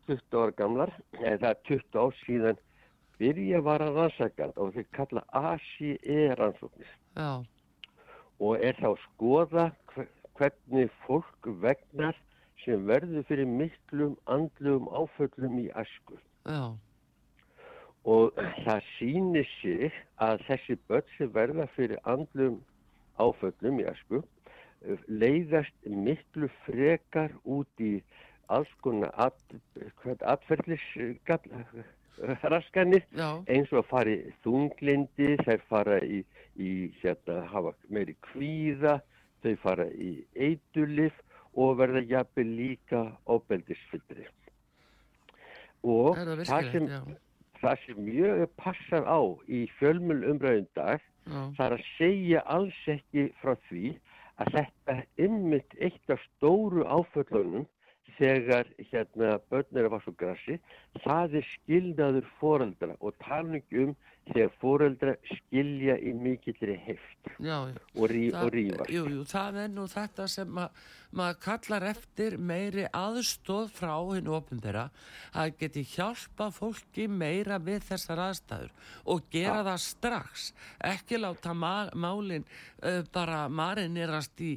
20 ára gamlar, eða 20 ár síðan byrja var að rannsaka og þeir kalla ACE rannsóknir. Já, og er þá skoða hve- hvernig fólk vegnar sem verður fyrir miklum andlugum áföllum í æsku. já, Og það sýnir sig að þessi börn sem verða fyrir andlugum áföllum í æsku eh, leiðast miklu frekar út í alls konar at, atferðlisraskanir eins og að fara í þunglindi, þær fara í, í hérna, hafa meiri kvíða, þau fara í eitulif og verða jafnvel líka ofbeldisfyllri. Og það það sem, það sem mjög passað á í fjölmjöl umræðum dag, já, það er að segja alls ekki frá því að þetta ymmit eitt af stóru áföllunum þegar hérna börn að fara svo grassi, það er skilnaður foreldra og tala ekki um þegar foreldra skilja í mikillri heft og, rí, og rífa. Jú, jú, það er nú þetta sem ma maður kallar eftir meiri aðstóð frá hinn ofinbera að geti hjálpa fólki meira við þessar aðstæður og gera það strax. Ekki láta ma málin uh, bara marinerast í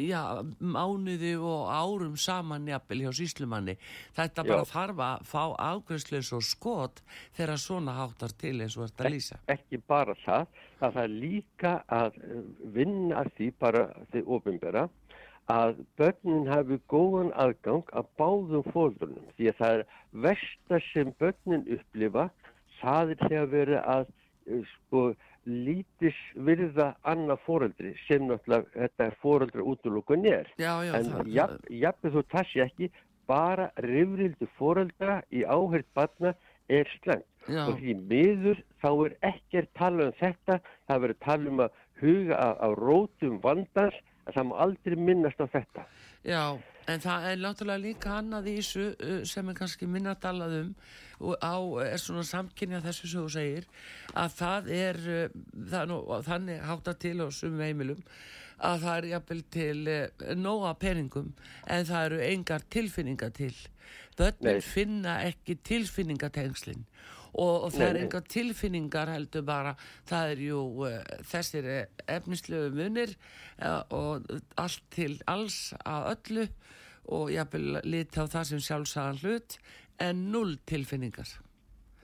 já, mánuði og árum saman jafnvel hjá síslumanni þetta bara Já. þarf að fá afgjörslu og skot þegar svona háttar til eins og þetta lýsa Ekki bara það, það er líka að eh, vinna að því bara því ofinbera að börnin hafi góðan aðgang að báðum fóldrunum því að það er versta sem börnin upplifa það er þegar verið að eh, sko lítis virða annað fóreldri sem náttúrulega þetta er fóreldra útlokun er. Já, já, en jafnveg þú tassi ekki bara rifrildi fóreldra í áhört barna er slengt Já. og því miður þá er ekkert tala um þetta það verður tala um að huga á, rótum vandans að það má aldrei minnast á þetta Já, en það er náttúrulega líka annað í þessu uh, sem er kannski minna talað um og á, er svona samkynja þessu sem þú segir að það er, uh, það nú, þannig hátta til á sumum heimilum að það er jafnvel til uh, nóga peningum en það eru engar tilfinningar til. Börnin Nei. finna ekki tilfinningatengslin og, og það er engar tilfinningar heldur bara. Það er jú uh, þessir eh, efnislegu munir uh, og allt til alls að öllu og jafnvel liti á það sem sjálfsagan hlut en null tilfinningar.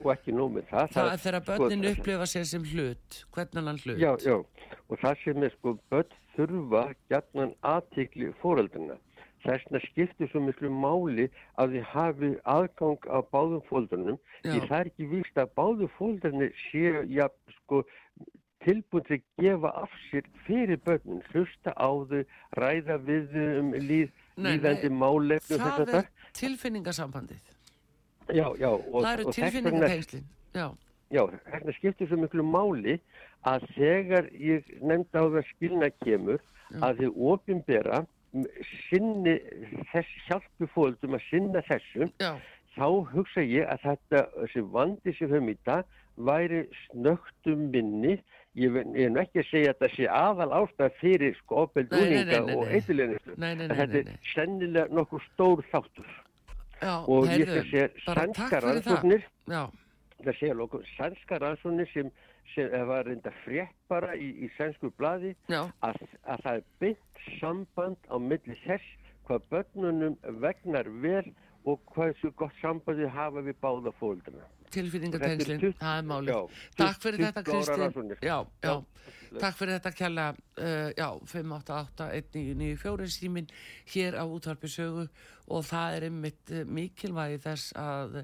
Og ekki nóg með það það er þegar sko, börnin upplifa sér sem hlut hvernig hann hlut. Já, já, og það sem er sko börn þurfa gætnan aðtikli fóreldrina þessna skiptir svo miklu máli að þið hafi aðgang á báðum fóldrunum því Já. það er ekki víst að báðum fóldrunni séu ja, sko, tilbúin til að gefa af sér fyrir börnin, hlusta á þau ræða við um líð, Nei, líðandi þess það að er tilfinningasambandið Já, já. Og, það eru tilfinningatengslin já, Já, hérna skiptir svo miklu máli að þegar ég nefndi á það skilna kemur að þið ofinbera sinni þess hjálpu fóldum að sinna þessum já, þá hugsa ég að þetta þessi vandi sem höfum í dag væri snögtum minni. Ég, ég er nú ekki að segja að þetta sé aðal ástæð fyrir sko ofbeld úninga og nei, þetta er sennilega nokkuð stór þáttur. Já og ég heyrðu, takk sænskar fyrir það. rannsóknir. Það segja lókum sænskar rannsóknir sem, sem var reynda frétt bara í, í sænsku blaði já, að, að það er beint samband á milli þess hvað börnunum vegnar vel og hversu gott sambandi hafa við báða fólkdana. tilfinningatengslin Þetta er það er málið. Takk fyrir 20 þetta rannsóknir. já, já, takk fyrir þetta kjalla. Uh, já, 588-1994 símin hér á útvarpi sögu og það er einmitt uh, mikilvægi þess að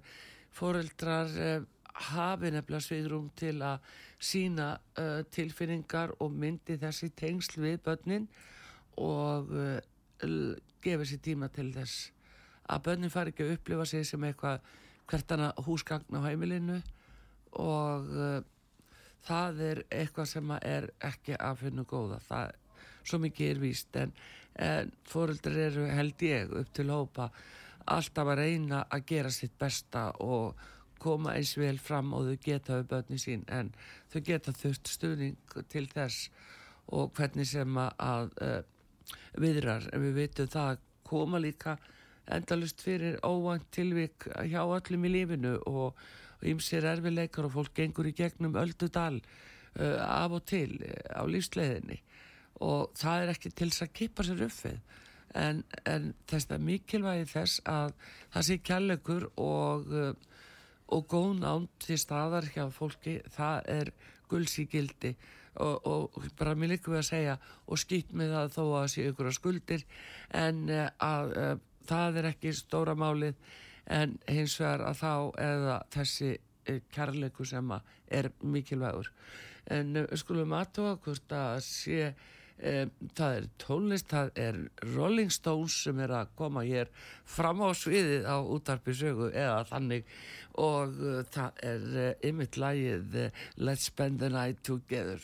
foreldrar uh, hafi nefnilega svigrum til að sína uh, tilfinningar og myndi þessi tengsl við börnin og uh, gefa sér tíma til þess að börnin fari ekki að upplifa sig sem eitthvað hvert hana húsgagn á heimilinu og uh, það er eitthvað sem er ekki að finna góða. Það, svo mikið er víst en, en fóreldrar eru held ég upp til hópa alltaf að reyna að gera sitt besta og koma eins vel fram og þau geta við börni sín en þau geta þurft stuðning til þess og hvernig sem að, uh, viðrar. En við vitum það að koma líka endalust fyrir óvænt tilvik hjá öllum í lífinu og ymsir erfileikar og fólk gengur í gegnum öldudal uh, af og til uh, á lífsleiðinni. Og það er ekki til þess að kippa sér upp við. En, en þess að mikilvægi þess að það sé kjallegur og, uh, og góð nánd til staðar hjá fólki það er gildi. Og, og bara mér líka við að segja og skýtt með það þó að sé ykkur skuldir en uh, að uh, það er ekki stóra málið. En hins vegar að þá eða þessi uh, kærleiku sem að er mikilvægur. En skulum aðtóa hvort að sé það er tónlist, það er Rolling Stones sem er að koma hér fram á sviðið á útarpi sögu eða þannig. Og uh, það er ymitt lagið uh, Let's Spend the Night Together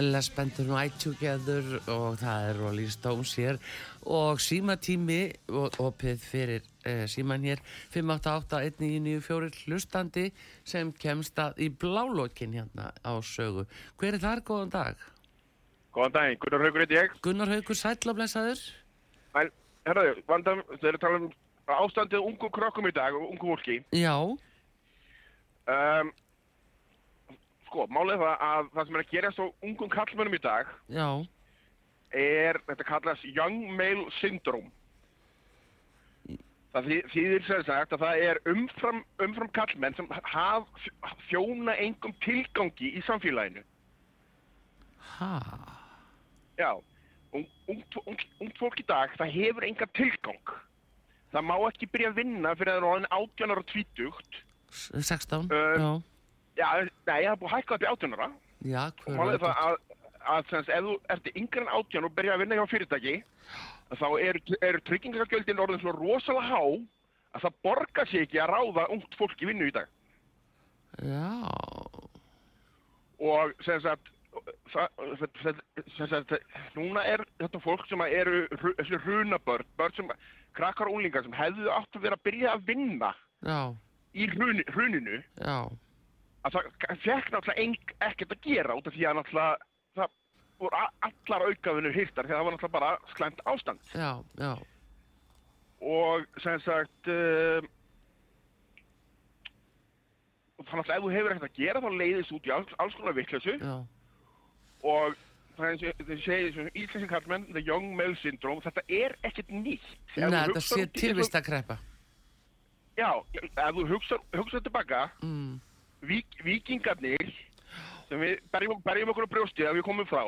Let's Spend the Night Together og það er Rolling Stones hér og símatími og opið fyrir uh, síman hér 588-1994 hlustandi sem kemst að í blálókin hérna á sögu. Hver er þar góðan dag? Góðan daginn, Gunnar Haugur heiti ég. Gunnar Haukur sæll og blessaður? En, herraðu, vandam, þeir eru að tala um ástandið ungum krökkum í dag og ungum fólki. Já, Um, sko, málið það að það sem er að gera svo ungum kallmönnum í dag já, er, þetta kallast Young Male Syndrome. Það þý- þýðir sem sagt að það er umfram, umfram kallmenn sem haf, þjóna engum tilgangi í samfélaginu. ha, Já, ung, ungt, ungt, ungt fólk í dag, það hefur enga tilgang. Það má ekki byrja að vinna fyrir að það er orðin 18 ára tvítugt. 16, Um, já, Já, nei, það er búið að hækka upp í 18 ára. já, hver er veit það að, að semst, ef þú ert yngre en 18 og byrja að vinna hjá fyrirtæki, þá eru, eru tryggingargjöldin orðin svo rosalega há að það borgar sig ekki að ráða ungt fólk í vinnu í dag. Já, Og sem sagt, það, sem, sem sagt, núna er þetta fólk sem eru þessi hrunabörn, börn sem, krakkar og úlingar sem hefðu átt að vera að byrja að vinna já, í hrun, hruninu, já, að það fekk náttúrulega ekkert að gera út af því að náttúrulega það voru allar aukafinur hirtar því að það var náttúrulega bara sklæmt ástand. Já, já, og sem sagt um, þannig að ef þú hefur ekkert að gera þá leiðist út í alls, alls konar vittlösu og það eins og þau segir sem íslensin kallmenn, the young male syndrome þetta er ekkert nýtt. Nei, þetta sé tilvist að kreppa. já, ef þú hugsa, hugsa tilbaka Mm, vík, vikingarnir sem við berjum, berjum okkur á brjósti að við komum frá.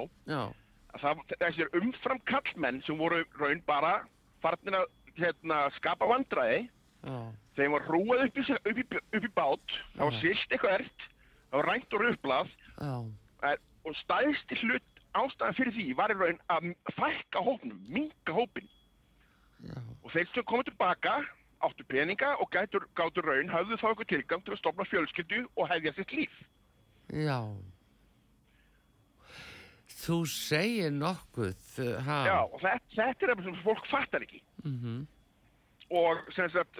Það, þessir umfram kallmenn sem voru raun bara farnir að hérna, skapa vandræði já, þeim var hrúað upp í, upp í, upp í bát það var silt eitthvað ert það var rænt og já, er, og stæðsti hlut ástæðan fyrir því var í raun að fækka hópnum, minka hópin já, og þeir sem komið tilbaka áttu peninga og gætur, gátur raun hafðu þá eitthvað tilgang til að stopna fjölskyldu og hefja sitt líf. Já. Þú segir nokkuð, ha? Já, og þetta, þetta er það sem fólk fattar ekki. Mhm, og sem sagt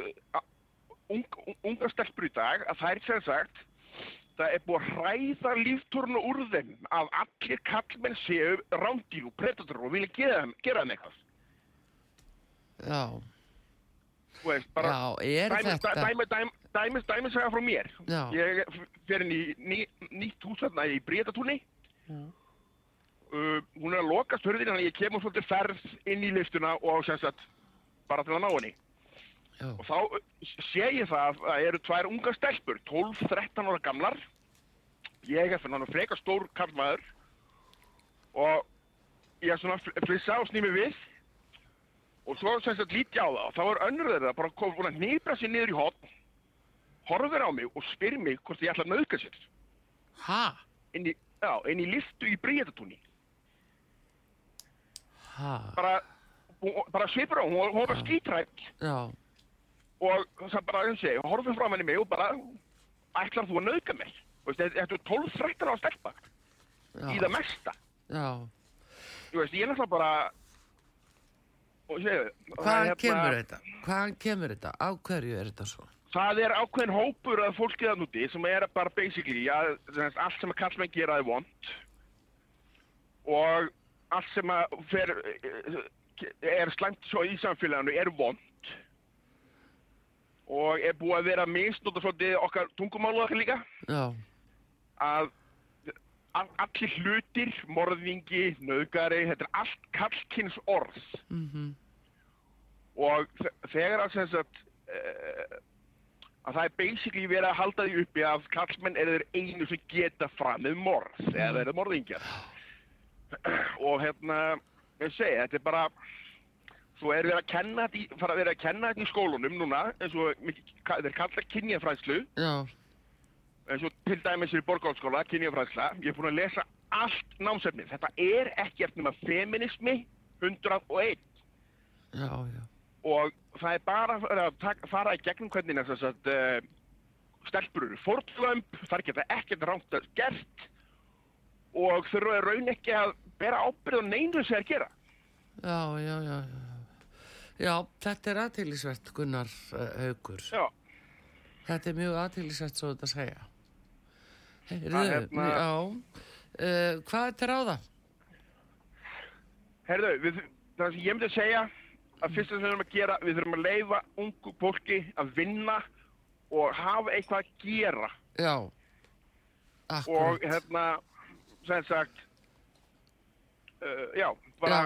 ung, unga stelpur í dag að það er sem sagt það er búið að hræða líftórnu úr þeim að allir kallmenn séu rándýr og predator og vilja gera gera þeim eitthvað. Já, Þú veist, bara já, er dæmi, þetta... dæmi, dæmi, dæmi, dæmi segja frá mér. Já. ég fer inn í ný, nýtt hús þarna í Bríðatúni Já. uh, hún er að lokast hurðin þannig að ég kemur svolítið ferð inn í liftuna og sem sagt bara til að ná henni. Já, og þá uh, sé ég það að það eru tvær unga stelpur 12-13 ára gamlar. Ég er fyrir hann frekar stór kallmaður og ég er svona að flissa og snými við og svo sem sagt lít ég á það og þá er önnur þeirra bara kom, búin að nýbra sér niður í hotn horfir á mig og spyr mig hvort ég ætla að nauðga sér. Já, inn í liftu í Bríðatúni ha, bara, bara svipur á, hún, var- hún var bara skítrætt já, og það bara, eins og ég, horfum fram henni mig og bara, ætlar þú að nauðga mig? Þetta er 12-13 á stelpa, í það mesta. já. Þú veist, ég er náttúrulega bara, og Hvaðan kemur þetta? Hvaðan kemur þetta? Á hverju er þetta svo? það er ákveðin hópur af fólkið að núti sem er bara basically að allt sem að kallmenn gera er vond og allt sem að fer, er slæmt svo í samfélaginu er vond og er búið að vera misnóta svolítið okkar tungumálu okkar líka Já, að allir hlutir, morðingi, nöðgari, þetta er allt kallkins orð. Mhm, og þe- þegar að sagt uh, að það er basically verið að halda því uppi að kallmenn eru þeir einu sem geta framið morð eða þeir eru morðingjar. Og hérna ég segi, þetta er bara svo er verið að kenna þetta í, fara að að kenna þetta í skólunum núna eins og þeir kalla kynjafræðslu. Já, eins og til dæmis í borgálskóla, kynjafræðsla, ég er búin að lesa allt námsefnið. Þetta er ekkert nema feminismi 101 já, já, og það er bara að fara að í gegnum hvernig þess að uh, stelpur eru fórtlömp, þar geta ekkert rámt að gert og þurfa raun ekki að bera ábyrð á neinu sem þeir gera. Já, já, já, já. Já, þetta er aðtýrlisvert Gunnar uh, Haugur. Já, Þetta er mjög aðtýrlisvert svo þetta að segja. Heyrðu, Það hérna- Já, uh, hvað er til ráða? herðu, við, það sem ég myndi að segja að fyrsta sem við þurfum að gera, við þurfum að leifa ungu fólki að vinna og hafa eitthvað að gera Já, og akkurat. hérna, sem sagt, uh, já, bara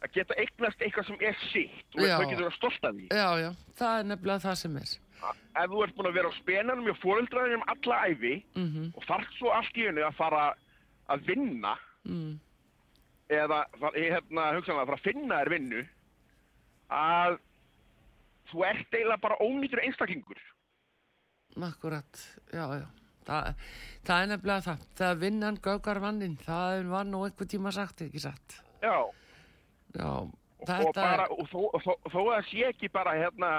að geta eignast eitthvað sem er sitt og Já. þau getur að vera stolt af því. Já, já, það er nefnilega það sem er. Ef þú ert búin að vera á spenanum hjá fóreldraðinum alla æfi Mm og þarf svo allt í henni að fara að vinna mm. eða hérna, hugsanlega að fara að finna þér vinnu að þú ert eiginlega bara ónýtur einstaklingur Akkurat, já, já. Það, það er nefnilega það. Það vinnan gaugar mannin, það var nú einhver tíma sagt, ekki satt. já, Já, og, þetta bara, og þó, þó, þó að það sé ekki bara hérna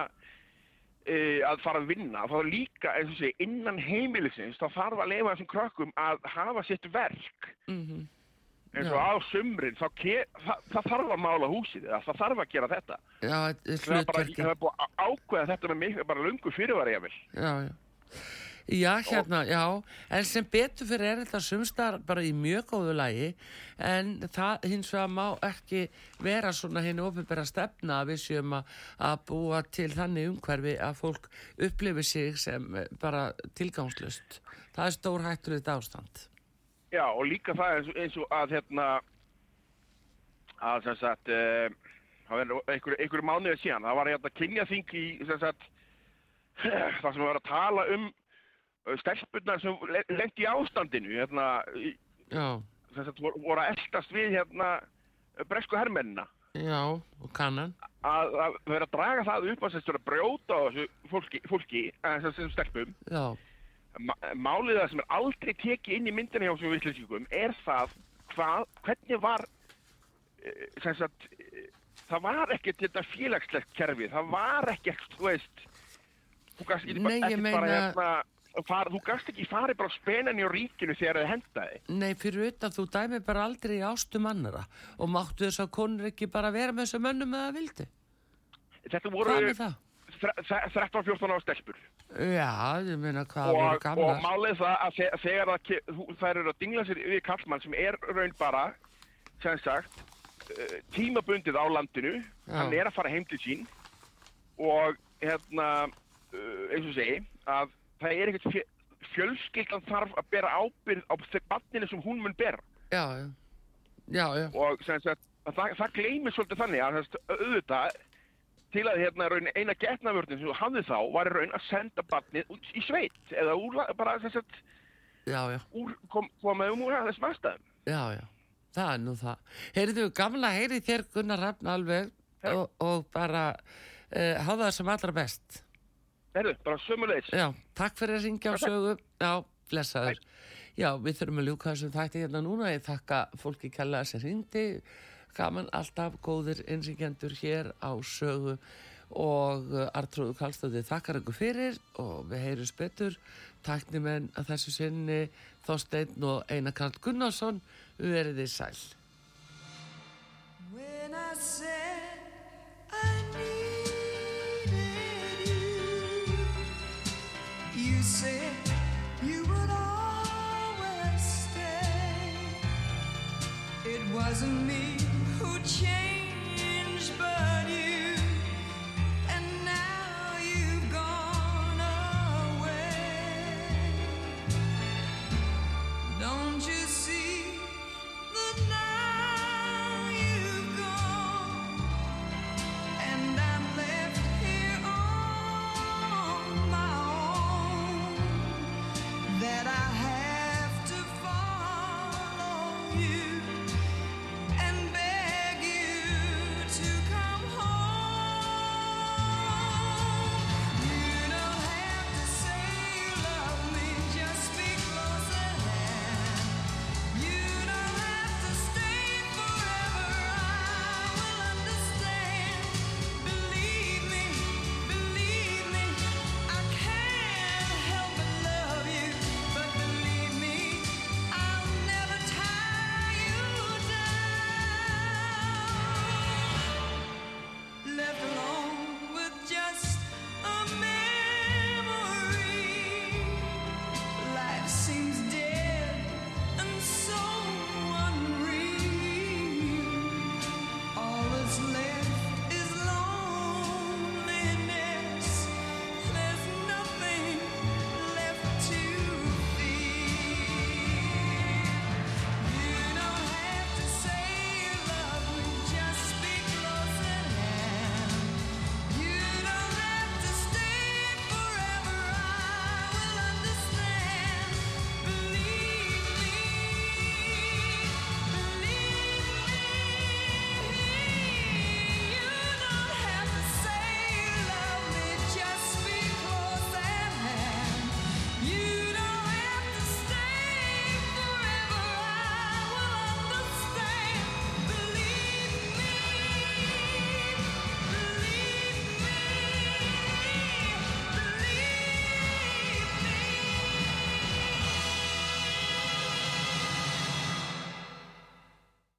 að fara að vinna þá líka, eins og sé, innan heimilisins þá þarf að leifa þessum krökkum að hafa sitt verk. Mm eins Já. og á sumrin þá það, það þarf að mála húsið það þarf að gera þetta. Já, það er bara, ákveða þetta með mig bara lungu fyrirværi ég vil Já, já. Já, hérna, já, en sem betur fyrir er þetta sumstar bara í mjög góðu lagi, en það hins vegar má ekki vera svona hinn ofinbæra stefna að við séum að, búa til þannig umhverfi að fólk upplifi sig sem eh, bara tilgangslust. Það er stór hættur þetta ástand. Já, og líka það eins, og- eins og að hérna að sem sagt uh, það verður einhverju einhver mánuðið síðan það var hérna kynjaþing í sem sagt það sem var að tala um uh, stelpunnar sem le- lendi í ástandinu hérna sem sagt voru, að eldast við hérna bresku hermennina. Já, og kannan. að verður að draga það upp að vera að brjóta á þessu fólki, fólki að þessum stelpum. Já, Málið það sem er aldrei tekið inn í myndinni hjá þessum vitleysingur er það hvað, hvernig var eh, sagt eh, það var ekkert þetta félagslegt kerfi, það var ekkert, þú veist þú gast ekki, bara hérna far, þú gast ekki farið bara á spenanni á ríkinu þegar þið hendaði nei, fyrir utan þú dæmi bara aldrei í ástum annara og máttu þess að konur ekki bara vera með þessu mönnum eða vildi. þetta voru Hvað með það? þre- þre- 13-14 ára stelpur Já, ég meina hvað voru og, og málið það að þe- þegar það, eru að dingla sér við kallmann sem er raun bara sem sagt uh, tímabundið á landinu Já. hann er að fara heim til sín og hérna uh, eins og segi að það er ekkert fjö, fjölskyldan þarf að bera ábyrð á þeir barninu sem hún mun bera Já, já, já, og sem sagt að það, það gleymir svolítið þannig að sem auðvitað til að hérna raun eina getnavörðin sem þú hafði þá var í raun að senda barnið út í sveit eða úr, bara sem sagt já, já, úr, kom, koma um úr þessum aðstæðum. já, já, það er nú það. Heyrðu, gamla heyri þér Gunnar Rafn alveg og, og bara uh, hafa það sem allra best. Herðu, bara sömulegis. Já, takk fyrir að ringja á sögu. Já, blessaður. Já, við þurfum að ljúka þessum þætti hérna núna. Ég þakka fólki kella sem ringdi. Gaman alltaf góðir innsikjendur hér á sögu og uh, Artrúðu Kallstóði þakkar ykkur fyrir og við heyrjum betur tæknimenn að þessu sinni Þorsteinn og Einar Karl Gunnarsson verið þið sæl. Wasn't me who changed.